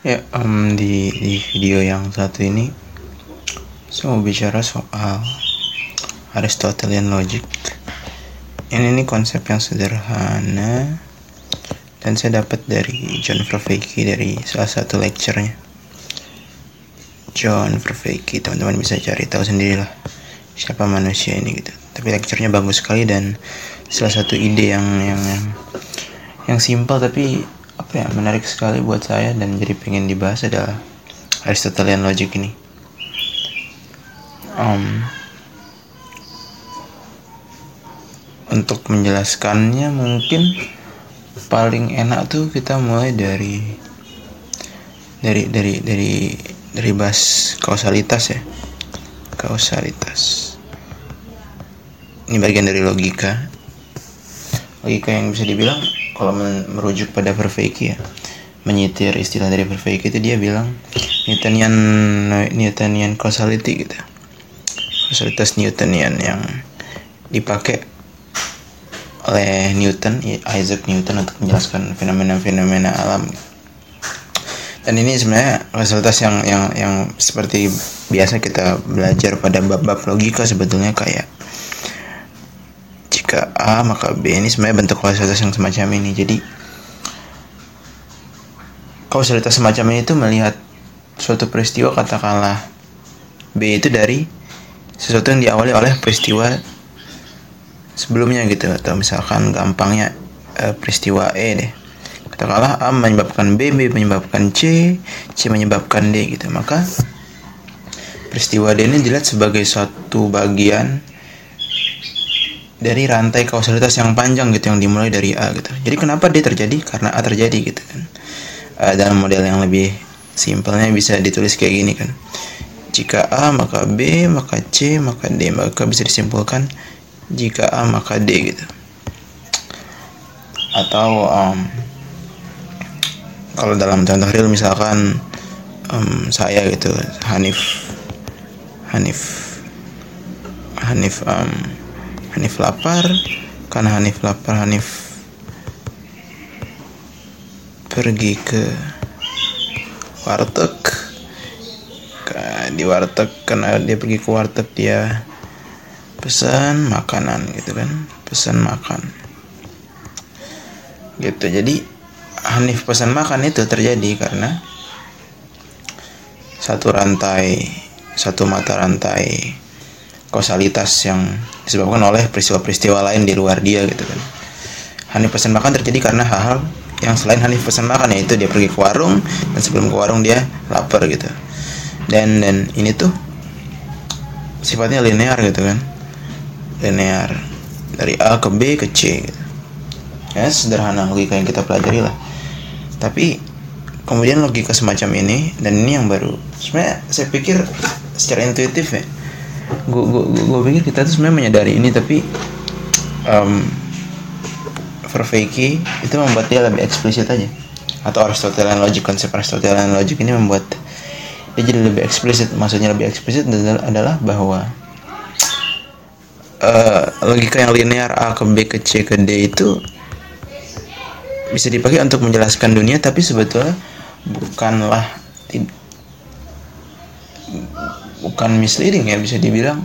Ya, um, di, di video yang satu ini saya mau bicara soal Aristotelian logic. Ini nih konsep yang sederhana dan saya dapat dari John Vervaeke dari salah satu lecture-nya. John Vervaeke, teman-teman bisa cari tahu sendirilah siapa manusia ini gitu. Tapi lecture-nya bagus sekali dan salah satu ide yang yang yang, yang simpel tapi apa ya menarik sekali buat saya dan jadi pengen dibahas adalah Aristotelian logic ini. Um, untuk menjelaskannya mungkin paling enak tuh kita mulai dari dari dari dari dari bahas kausalitas ya. Kausalitas. Ini bagian dari logika logika yang bisa dibilang kalau merujuk pada Vervaeke ya menyitir istilah dari Vervaeke itu dia bilang Newtonian Newtonian causality gitu kausalitas Newtonian yang dipakai oleh Newton Isaac Newton untuk menjelaskan fenomena-fenomena alam. Dan ini sebenarnya kausalitas yang yang yang seperti biasa kita belajar pada bab-bab logika sebetulnya kayak jika A maka B. Ini sebenarnya bentuk kausalitas yang semacam ini. Jadi kausalitas semacam ini itu melihat suatu peristiwa katakanlah B itu dari sesuatu yang diawali oleh peristiwa sebelumnya gitu. Atau misalkan gampangnya e, peristiwa E deh. Katakanlah A menyebabkan B B menyebabkan C C menyebabkan D gitu. Maka peristiwa D ini dilihat sebagai suatu bagian dari rantai kausalitas yang panjang gitu yang dimulai dari A gitu. Jadi kenapa D terjadi? Karena A terjadi gitu kan. Uh, dalam model yang lebih simpelnya bisa ditulis kayak gini kan. Jika A maka B maka C maka D maka bisa disimpulkan jika A maka D gitu. Atau um, kalau dalam contoh real misalkan um, saya gitu Hanif Hanif Hanif um, Hanif lapar karena Hanif lapar Hanif pergi ke warteg. Di warteg karena dia pergi ke warteg dia pesan makanan gitu kan? Pesan makan. Gitu jadi Hanif pesan makan itu terjadi karena satu rantai satu mata rantai kausalitas yang disebabkan oleh peristiwa-peristiwa lain di luar dia gitu kan. Hanif pesan makan terjadi karena hal-hal yang selain Hanif pesan makan yaitu dia pergi ke warung dan sebelum ke warung dia lapar gitu. Dan dan ini tuh sifatnya linear gitu kan. Linear dari A ke B ke C gitu. Ya sederhana logika yang kita pelajari lah. Tapi kemudian logika semacam ini dan ini yang baru sebenarnya saya pikir secara intuitif ya gue gue pikir kita tuh sebenarnya menyadari ini tapi um, Vervaeke itu membuat dia lebih eksplisit aja. Atau Aristotelian logic konsep Aristotelian logic ini membuat dia jadi lebih eksplisit. Maksudnya lebih eksplisit adalah bahwa uh, logika yang linear A ke B ke C ke D itu bisa dipakai untuk menjelaskan dunia tapi sebetulnya bukanlah bukan misleading ya bisa dibilang.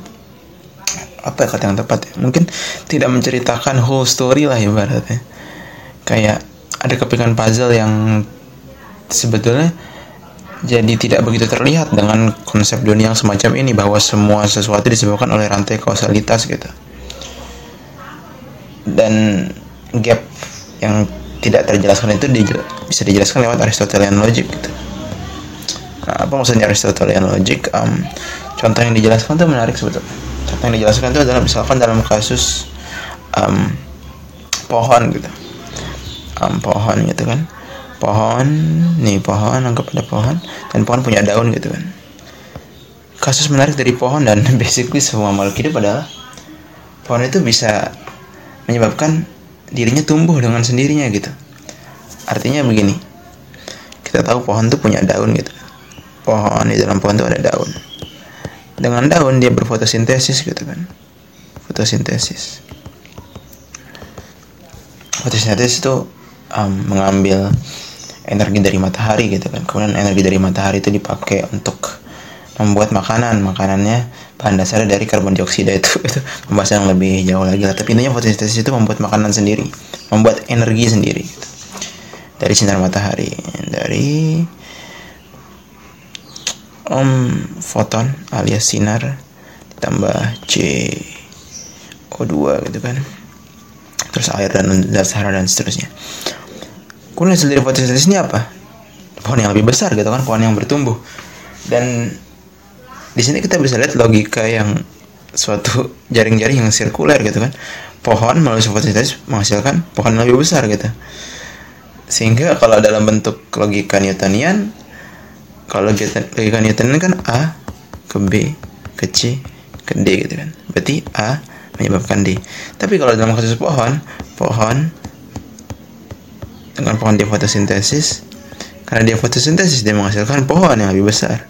Apa ya kata yang tepat ya? Mungkin tidak menceritakan whole story lah ibaratnya. Kayak ada kepingan puzzle yang sebetulnya jadi tidak begitu terlihat dengan konsep dunia yang semacam ini bahwa semua sesuatu disebabkan oleh rantai kausalitas gitu. Dan gap yang tidak terjelaskan itu bisa dijelaskan lewat Aristotelian logic gitu Nah, apa maksudnya Aristotelian logic? Um, contoh yang dijelaskan itu menarik sebetulnya. Contoh yang dijelaskan itu adalah misalkan dalam kasus um, pohon gitu, um, pohon gitu kan, pohon, nih pohon, anggap ada pohon, dan pohon punya daun gitu kan. Kasus menarik dari pohon dan basically semua makhluk hidup adalah pohon itu bisa menyebabkan dirinya tumbuh dengan sendirinya gitu. Artinya begini, kita tahu pohon itu punya daun gitu pohon di dalam pohon itu ada daun. Dengan daun dia berfotosintesis gitu kan. Fotosintesis. Fotosintesis itu um, mengambil energi dari matahari gitu kan. Kemudian energi dari matahari itu dipakai untuk membuat makanan. Makanannya bahan dasarnya dari karbon dioksida itu itu pembahasan yang lebih jauh lagi lah. Tapi intinya fotosintesis itu membuat makanan sendiri membuat energi sendiri gitu. dari sinar matahari dari um, foton alias sinar ditambah C O2 gitu kan. Terus air dan dasar dan seterusnya. Kemudian hasil dari fotosintesis ini apa? Pohon yang lebih besar gitu kan pohon yang bertumbuh. Dan di sini kita bisa lihat logika yang suatu jaring-jaring yang sirkuler gitu kan. Pohon melalui fotosintesis menghasilkan pohon yang lebih besar gitu. Sehingga kalau dalam bentuk logika Newtonian kalau logika Newtonian kan A ke B ke C ke D gitu kan berarti A menyebabkan D. Tapi kalau dalam kasus pohon, pohon dengan pohon dia fotosintesis, karena dia fotosintesis dia menghasilkan pohon yang lebih besar.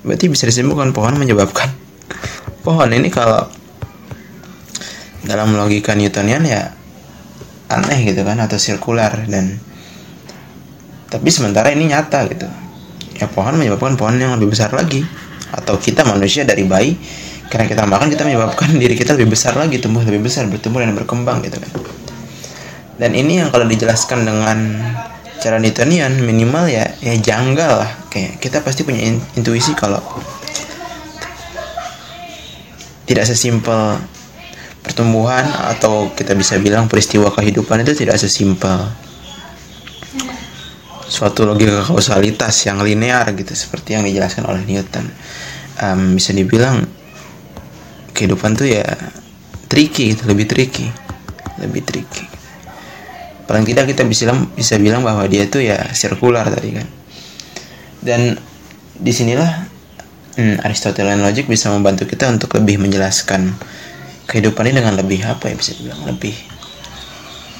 Berarti bisa disimpulkan pohon menyebabkan pohon ini kalau dalam logika Newtonian ya aneh gitu kan atau sirkular dan tapi sementara ini nyata gitu ya pohon menyebabkan pohon yang lebih besar lagi. Atau kita manusia dari bayi karena kita makan kita menyebabkan diri kita lebih besar lagi tumbuh lebih besar bertumbuh dan berkembang gitu kan. Dan ini yang kalau dijelaskan dengan cara Newtonian minimal ya ya janggal lah. Kayak kita pasti punya intuisi kalau tidak sesimpel pertumbuhan atau kita bisa bilang peristiwa kehidupan itu tidak sesimpel suatu logika kausalitas yang linear gitu seperti yang dijelaskan oleh Newton. Um, bisa dibilang kehidupan tuh ya tricky gitu, lebih tricky lebih tricky. Paling tidak kita bisa bilang bisa bilang bahwa dia tuh ya sirkular tadi kan. Dan di sinilah hmm, Aristotelian logic bisa membantu kita untuk lebih menjelaskan kehidupan ini dengan lebih apa ya bisa bilang lebih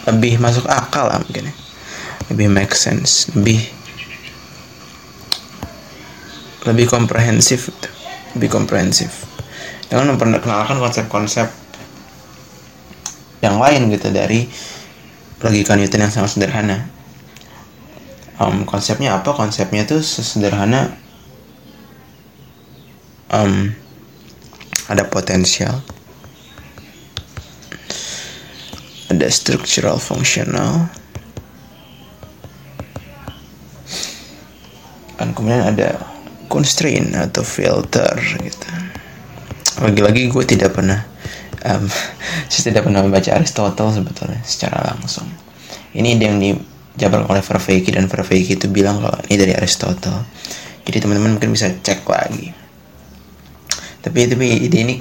lebih masuk akal lah mungkin ya lebih make sense lebih lebih komprehensif lebih komprehensif dengan memperkenalkan konsep-konsep yang lain gitu dari logika Newton yang sangat sederhana. Um, konsepnya apa? Konsepnya itu sesederhana um, ada potensial, ada structural functional, dan kemudian ada constraint atau filter gitu. Lagi-lagi gue tidak pernah um, saya tidak pernah membaca Aristotle sebetulnya secara langsung. Ini yang dijabarkan oleh Verveke dan Verveke itu bilang kalau ini dari Aristotle. Jadi teman-teman mungkin bisa cek lagi. Tapi tapi ide ini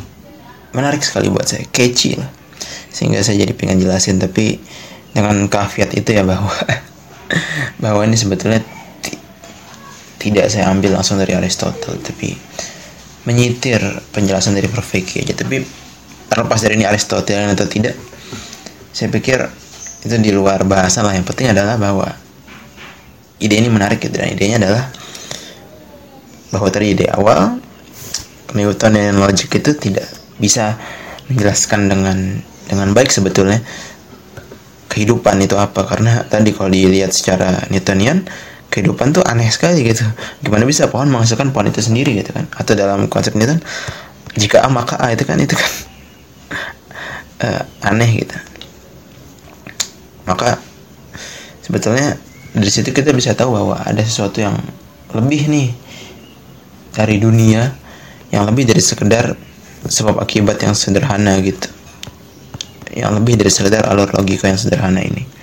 menarik sekali buat saya. Catchy lah. Sehingga saya jadi pengen jelasin tapi dengan kafiat itu ya bahwa bahwa ini sebetulnya tidak saya ambil langsung dari Aristotle tapi menyitir penjelasan dari Prof. Vicky aja. Tapi terlepas dari ini Aristoteles atau tidak saya pikir itu di luar bahasa lah. Yang penting adalah bahwa ide ini menarik gitu. Dan idenya adalah bahwa tadi ide awal Newton dan logic itu tidak bisa menjelaskan dengan dengan baik sebetulnya kehidupan itu apa. Karena tadi kalau dilihat secara Newtonian kehidupan tuh aneh sekali gitu. Gimana bisa pohon menghasilkan pohon itu sendiri gitu kan? Atau dalam konsep ini kan jika A maka A itu kan itu kan. Uh, aneh gitu. Maka sebetulnya dari situ kita bisa tahu bahwa ada sesuatu yang lebih nih dari dunia yang lebih dari sekedar sebab akibat yang sederhana gitu. Yang lebih dari sekedar alur logika yang sederhana ini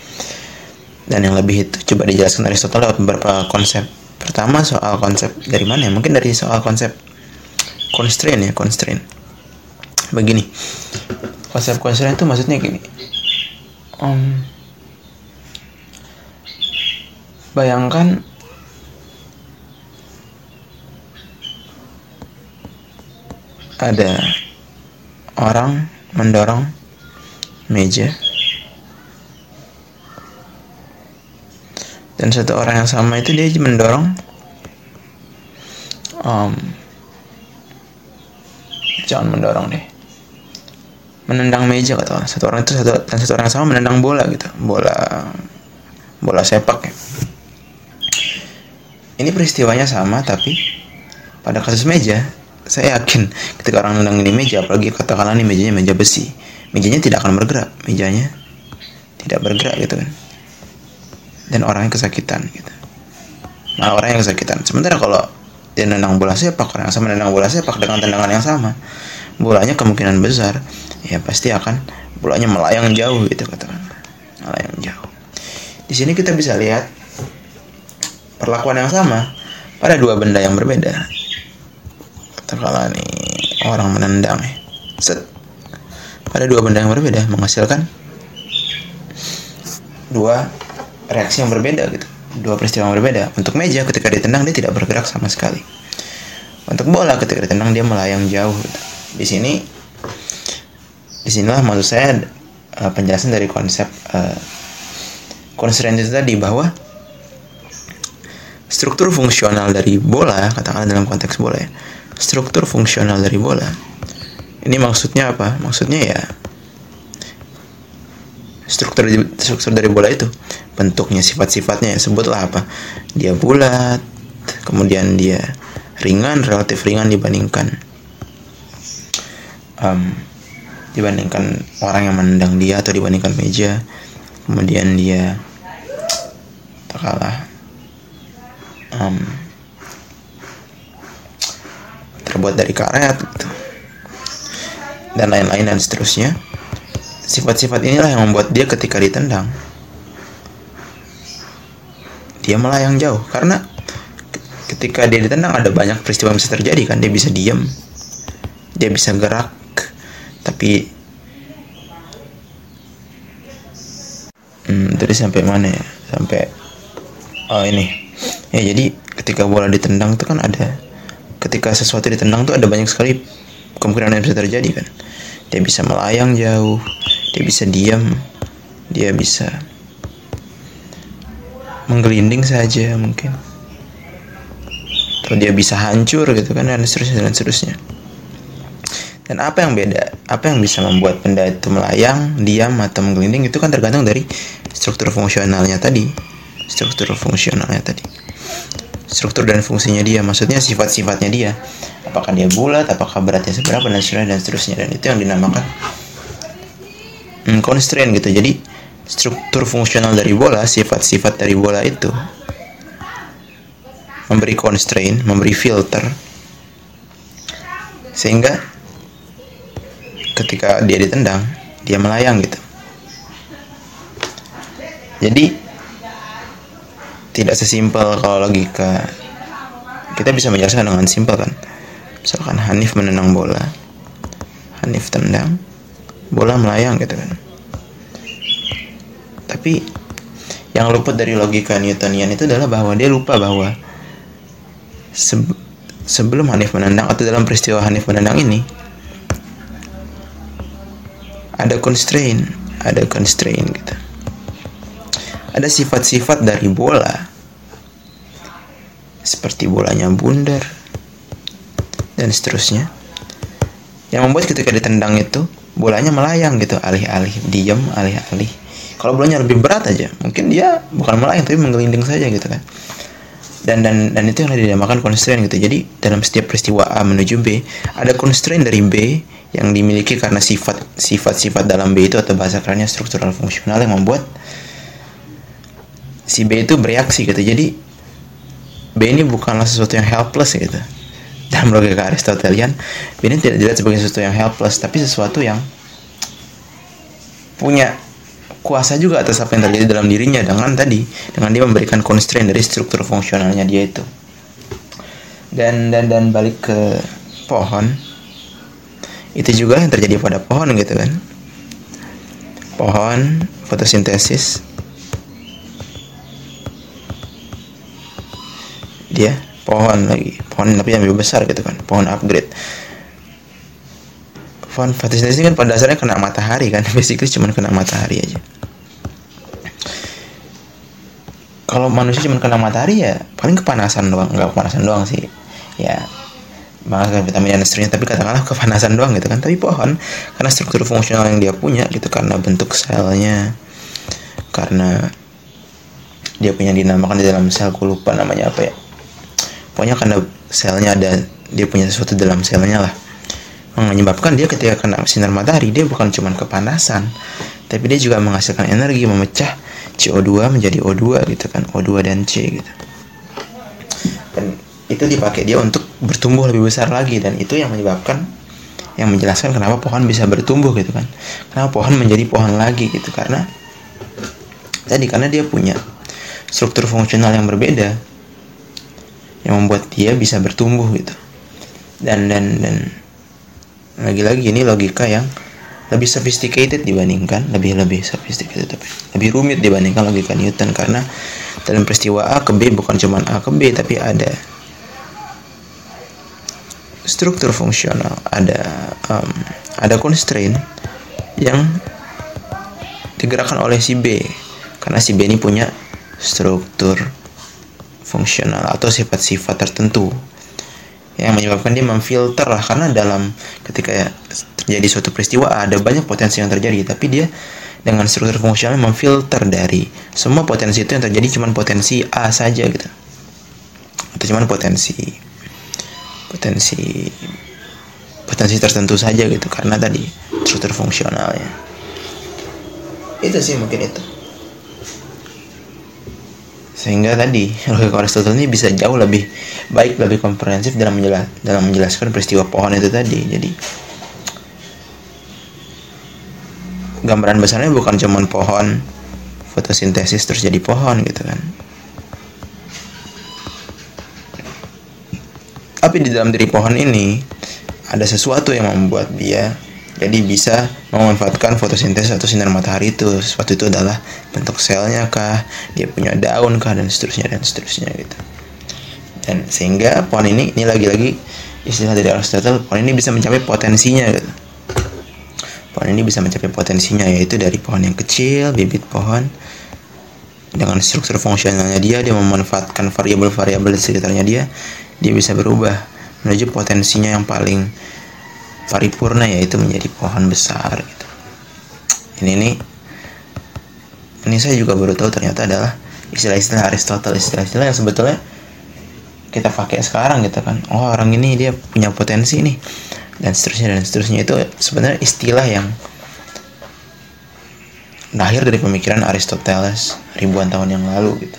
dan yang lebih itu coba dijelaskan Aristoteles lewat beberapa konsep. Pertama soal konsep dari mana ya? Mungkin dari soal konsep constraint ya constraint. Begini konsep constraint itu maksudnya gini. Um, bayangkan ada orang mendorong meja dan satu orang yang sama itu dia mendorong um, jangan mendorong deh. Menendang meja kata satu orang itu satu dan satu orang sama menendang bola gitu. Bola bola sepak ya. Ini peristiwanya sama tapi pada kasus meja saya yakin ketika orang nendang ini meja apalagi katakanlah ini mejanya meja besi mejanya tidak akan bergerak. Mejanya tidak bergerak gitu kan dan orangnya kesakitan gitu. Malah orang yang kesakitan. Sementara kalau dia nendang bola sepak orang yang sama nendang bola sepak dengan tendangan yang sama bolanya kemungkinan besar ya pasti akan bolanya melayang jauh gitu katakan. Melayang jauh. Di sini kita bisa lihat perlakuan yang sama pada dua benda yang berbeda. Katakanlah nih orang menendang ya set. Pada dua benda yang berbeda menghasilkan dua reaksi yang berbeda gitu dua peristiwa yang berbeda. Untuk meja ketika ditendang dia tidak bergerak sama sekali. Untuk bola ketika ditendang dia melayang jauh. Di sini di sinilah maksud saya uh, penjelasan dari konsep uh, constraint itu tadi bahwa struktur fungsional dari bola katakanlah dalam konteks bola ya struktur fungsional dari bola ini maksudnya apa maksudnya ya struktur struktur dari bola itu. Bentuknya sifat-sifatnya ya sebutlah apa. Dia bulat kemudian dia ringan relatif ringan dibandingkan um, dibandingkan orang yang menendang dia atau dibandingkan meja. Kemudian dia terkalah um, terbuat dari karet gitu. dan lain-lain dan seterusnya sifat-sifat inilah yang membuat dia ketika ditendang dia melayang jauh. Karena ketika dia ditendang ada banyak peristiwa yang bisa terjadi kan. Dia bisa diam dia bisa gerak tapi hmm, tadi sampai mana ya? Sampai oh ini. Ya jadi ketika bola ditendang itu kan ada ketika sesuatu ditendang tuh ada banyak sekali kemungkinan yang bisa terjadi kan dia bisa melayang jauh. Dia bisa diam. Dia bisa menggelinding saja mungkin. Atau dia bisa hancur gitu kan dan seterusnya dan seterusnya. Dan apa yang beda? Apa yang bisa membuat benda itu melayang diam atau menggelinding? Itu kan tergantung dari struktur fungsionalnya tadi. Struktur fungsionalnya tadi struktur dan fungsinya dia maksudnya sifat-sifatnya dia. Apakah dia bulat apakah beratnya seberapa dan seterusnya dan seterusnya. Dan itu yang dinamakan hmm, constraint gitu. Jadi struktur fungsional dari bola, sifat-sifat dari bola itu memberi constraint, memberi filter. Sehingga ketika dia ditendang dia melayang gitu. Jadi tidak sesimpel kalau logika kita bisa menjelaskan dengan simpel kan. Misalkan Hanif menendang bola, Hanif tendang, bola melayang gitu kan tapi yang luput dari logika Newtonian itu adalah bahwa dia lupa bahwa se sebelum Hanif menendang atau dalam peristiwa Hanif menendang ini ada constraint, ada constraint gitu. Ada sifat-sifat dari bola. Seperti bolanya bundar. Dan seterusnya. Yang membuat ketika ditendang itu bolanya melayang gitu. Alih-alih diam alih-alih. Kalau bolanya lebih berat aja mungkin dia bukan melayang tapi menggelinding saja gitu kan. Dan dan dan itu yang dinamakan constraint gitu. Jadi dalam setiap peristiwa A menuju B ada constraint dari B yang dimiliki karena sifat sifat-sifat dalam B itu atau bahasa kerennya struktural fungsional yang membuat si B itu bereaksi gitu. Jadi B ini bukanlah sesuatu yang helpless gitu. Dalam logika Aristotelian B ini tidak dilihat sebagai sesuatu yang helpless tapi sesuatu yang punya kuasa juga atas apa yang terjadi dalam dirinya dengan tadi dengan dia memberikan constraint dari struktur fungsionalnya dia itu. Dan dan dan balik ke pohon. Itu juga yang terjadi pada pohon gitu kan. Pohon fotosintesis dia pohon lagi. Pohon tapi yang lebih besar gitu kan pohon upgrade. Pohon fotosintesis kan pada dasarnya kena matahari kan basically cuma kena matahari aja. Kalau manusia cuma kena matahari ya paling kepanasan doang nggak kepanasan doang sih. Ya makan vitamin dan seterusnya tapi katakanlah kepanasan doang gitu kan. Tapi pohon karena struktur fungsional yang dia punya gitu karena bentuk selnya karena dia punya dinamakan di dalam sel gue lupa namanya apa ya pokoknya karena selnya ada dia punya sesuatu dalam selnya lah. Menyebabkan dia ketika kena sinar matahari dia bukan cuma kepanasan tapi dia juga menghasilkan energi memecah CO2 menjadi O2 gitu kan O2 dan C gitu. Dan itu dipakai dia untuk bertumbuh lebih besar lagi dan itu yang menyebabkan yang menjelaskan kenapa pohon bisa bertumbuh gitu kan. Kenapa pohon menjadi pohon lagi gitu karena tadi karena dia punya struktur fungsional yang berbeda yang membuat dia bisa bertumbuh gitu. Dan dan dan lagi-lagi ini logika yang lebih sophisticated dibandingkan lebih lebih sophisticated tapi lebih rumit dibandingkan logika Newton. Karena dalam peristiwa A ke B bukan cuma A ke B tapi ada struktur fungsional, ada um, ada constraint yang digerakkan oleh si B. Karena si B ini punya struktur fungsional atau sifat-sifat tertentu. Yang menyebabkan dia memfilter lah karena dalam ketika terjadi suatu peristiwa ada banyak potensi yang terjadi tapi dia dengan struktur fungsional memfilter dari semua potensi itu yang terjadi cuma potensi A saja gitu. Atau cuma potensi potensi potensi tertentu saja gitu karena tadi struktur fungsionalnya. Itu sih mungkin itu sehingga tadi logika Aristoteles ini bisa jauh lebih baik lebih komprehensif dalam menjelas dalam menjelaskan peristiwa pohon itu tadi. Jadi gambaran besarnya bukan cuma pohon fotosintesis terus jadi pohon gitu kan. Tapi di dalam diri pohon ini ada sesuatu yang membuat dia jadi bisa memanfaatkan fotosintesis atau sinar matahari itu. Sesuatu itu adalah bentuk selnya kah, dia punya daun kah dan seterusnya dan seterusnya gitu. Dan sehingga pohon ini ini lagi-lagi istilah dari Aristotle, pohon ini bisa mencapai potensinya gitu. Pohon ini bisa mencapai potensinya yaitu dari pohon yang kecil, bibit pohon dengan struktur fungsionalnya dia dia memanfaatkan variabel-variabel di sekitarnya dia dia bisa berubah menuju potensinya yang paling paripurna yaitu menjadi pohon besar gitu. Ini nih ini saya juga baru tahu ternyata adalah istilah-istilah Aristoteles. Istilah-istilah yang sebetulnya kita pakai sekarang gitu kan. Oh orang ini dia punya potensi nih. Dan seterusnya dan seterusnya. Itu sebenarnya istilah yang lahir dari pemikiran Aristoteles ribuan tahun yang lalu gitu.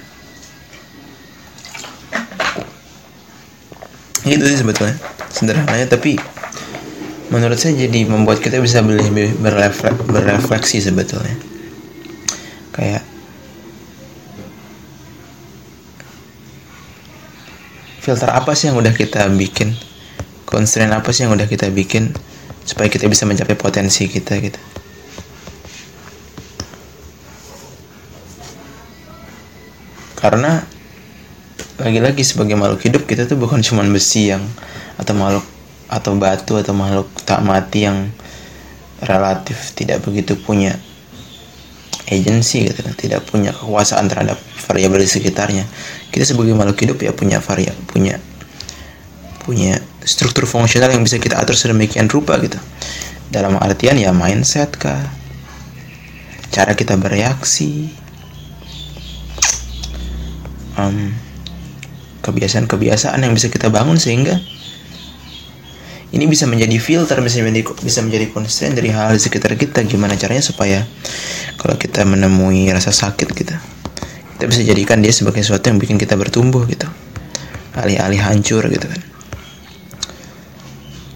Gitu sih sebetulnya sederhananya. Tapi menurut saya jadi membuat kita bisa lebih berrefleks, berefleksi sebetulnya. Kayak filter apa sih yang udah kita bikin? Constraint apa sih yang udah kita bikin supaya kita bisa mencapai potensi kita gitu? Karena lagi-lagi sebagai makhluk hidup kita tuh bukan cuma besi yang atau makhluk atau batu atau makhluk tak mati yang relatif tidak begitu punya agensi gitu kan. Tidak punya kekuasaan terhadap variabel di sekitarnya. Kita sebagai makhluk hidup ya punya variabel punya punya struktur fungsional yang bisa kita atur sedemikian rupa gitu. Dalam artian ya mindset kah? Cara kita bereaksi. Um, kebiasaan-kebiasaan yang bisa kita bangun sehingga ini bisa menjadi filter bisa menjadi bisa menjadi constraint dari hal, hal di sekitar kita. Gimana caranya supaya kalau kita menemui rasa sakit kita kita bisa jadikan dia sebagai sesuatu yang bikin kita bertumbuh gitu. Alih-alih hancur gitu kan.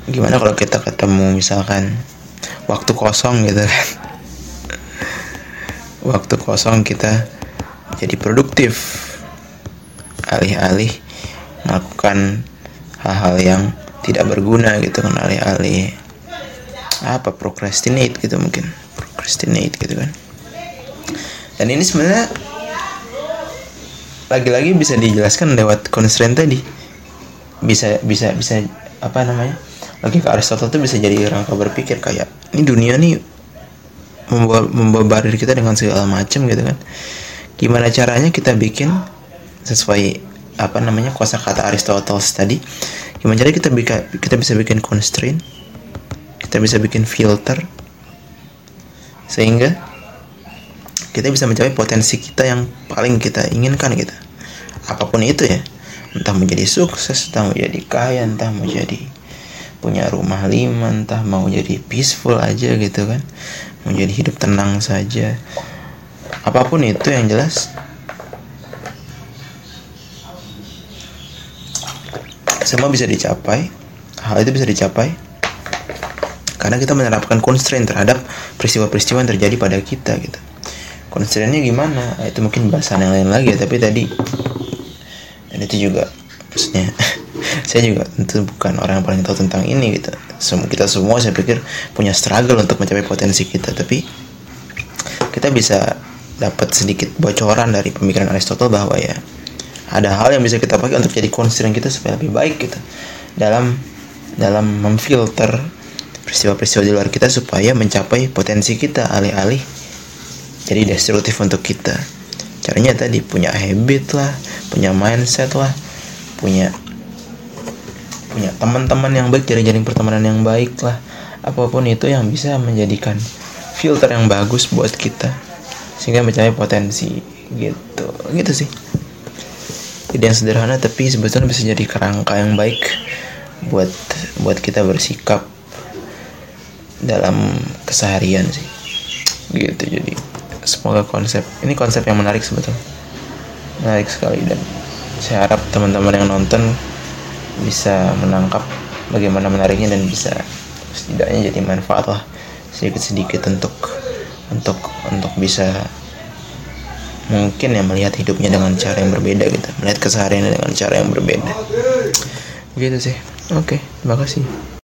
Gimana kalau kita ketemu misalkan waktu kosong gitu kan? Waktu kosong kita jadi produktif. Alih-alih melakukan hal-hal yang tidak berguna gitu kan alih-alih apa procrastinate gitu mungkin procrastinate gitu kan. Dan ini sebenarnya lagi-lagi bisa dijelaskan lewat constraint tadi. Bisa bisa bisa apa namanya? Lagi ke Aristotle tuh bisa jadi rangka berpikir kayak ini dunia nih membawa membawa kita dengan segala macam gitu kan. Gimana caranya kita bikin sesuai apa namanya kuasa kata Aristoteles tadi gimana cara kita bisa kita bisa bikin constraint kita bisa bikin filter sehingga kita bisa mencapai potensi kita yang paling kita inginkan gitu. Apa pun itu ya. Entah mau jadi sukses entah mau jadi kaya entah mau jadi punya rumah lima entah mau jadi peaceful aja gitu kan. Mau jadi hidup tenang saja. Apa pun itu yang jelas semua bisa dicapai hal itu bisa dicapai. Karena kita menerapkan constraint terhadap peristiwa-peristiwa yang terjadi pada kita gitu. Constraintnya gimana? Nah, itu mungkin bahasan yang lain lagi ya tapi tadi dan itu juga maksudnya saya juga tentu bukan orang yang paling tahu tentang ini gitu. Semua kita semua saya pikir punya struggle untuk mencapai potensi kita tapi kita bisa dapat sedikit bocoran dari pemikiran Aristotle bahwa ya ada hal yang bisa kita pakai untuk jadi constraint kita supaya lebih baik gitu. Dalam dalam memfilter peristiwa-peristiwa di luar kita supaya mencapai potensi kita alih-alih jadi destruktif untuk kita. Caranya tadi punya habit lah punya mindset lah punya punya teman-teman yang baik jaring-jaring pertemanan yang baik lah. Apa pun itu yang bisa menjadikan filter yang bagus buat kita. Sehingga mencapai potensi gitu. Gitu sih ide yang sederhana tapi sebetulnya bisa jadi kerangka yang baik buat buat kita bersikap dalam keseharian sih. Gitu jadi semoga konsep ini konsep yang menarik sebetulnya. Menarik sekali dan saya harap teman-teman yang nonton bisa menangkap bagaimana menariknya dan bisa setidaknya jadi manfaat lah sedikit-sedikit untuk untuk untuk bisa mungkin ya melihat hidupnya dengan cara yang berbeda gitu. Melihat kesehariannya dengan cara yang berbeda. Gitu sih. Oke terima kasih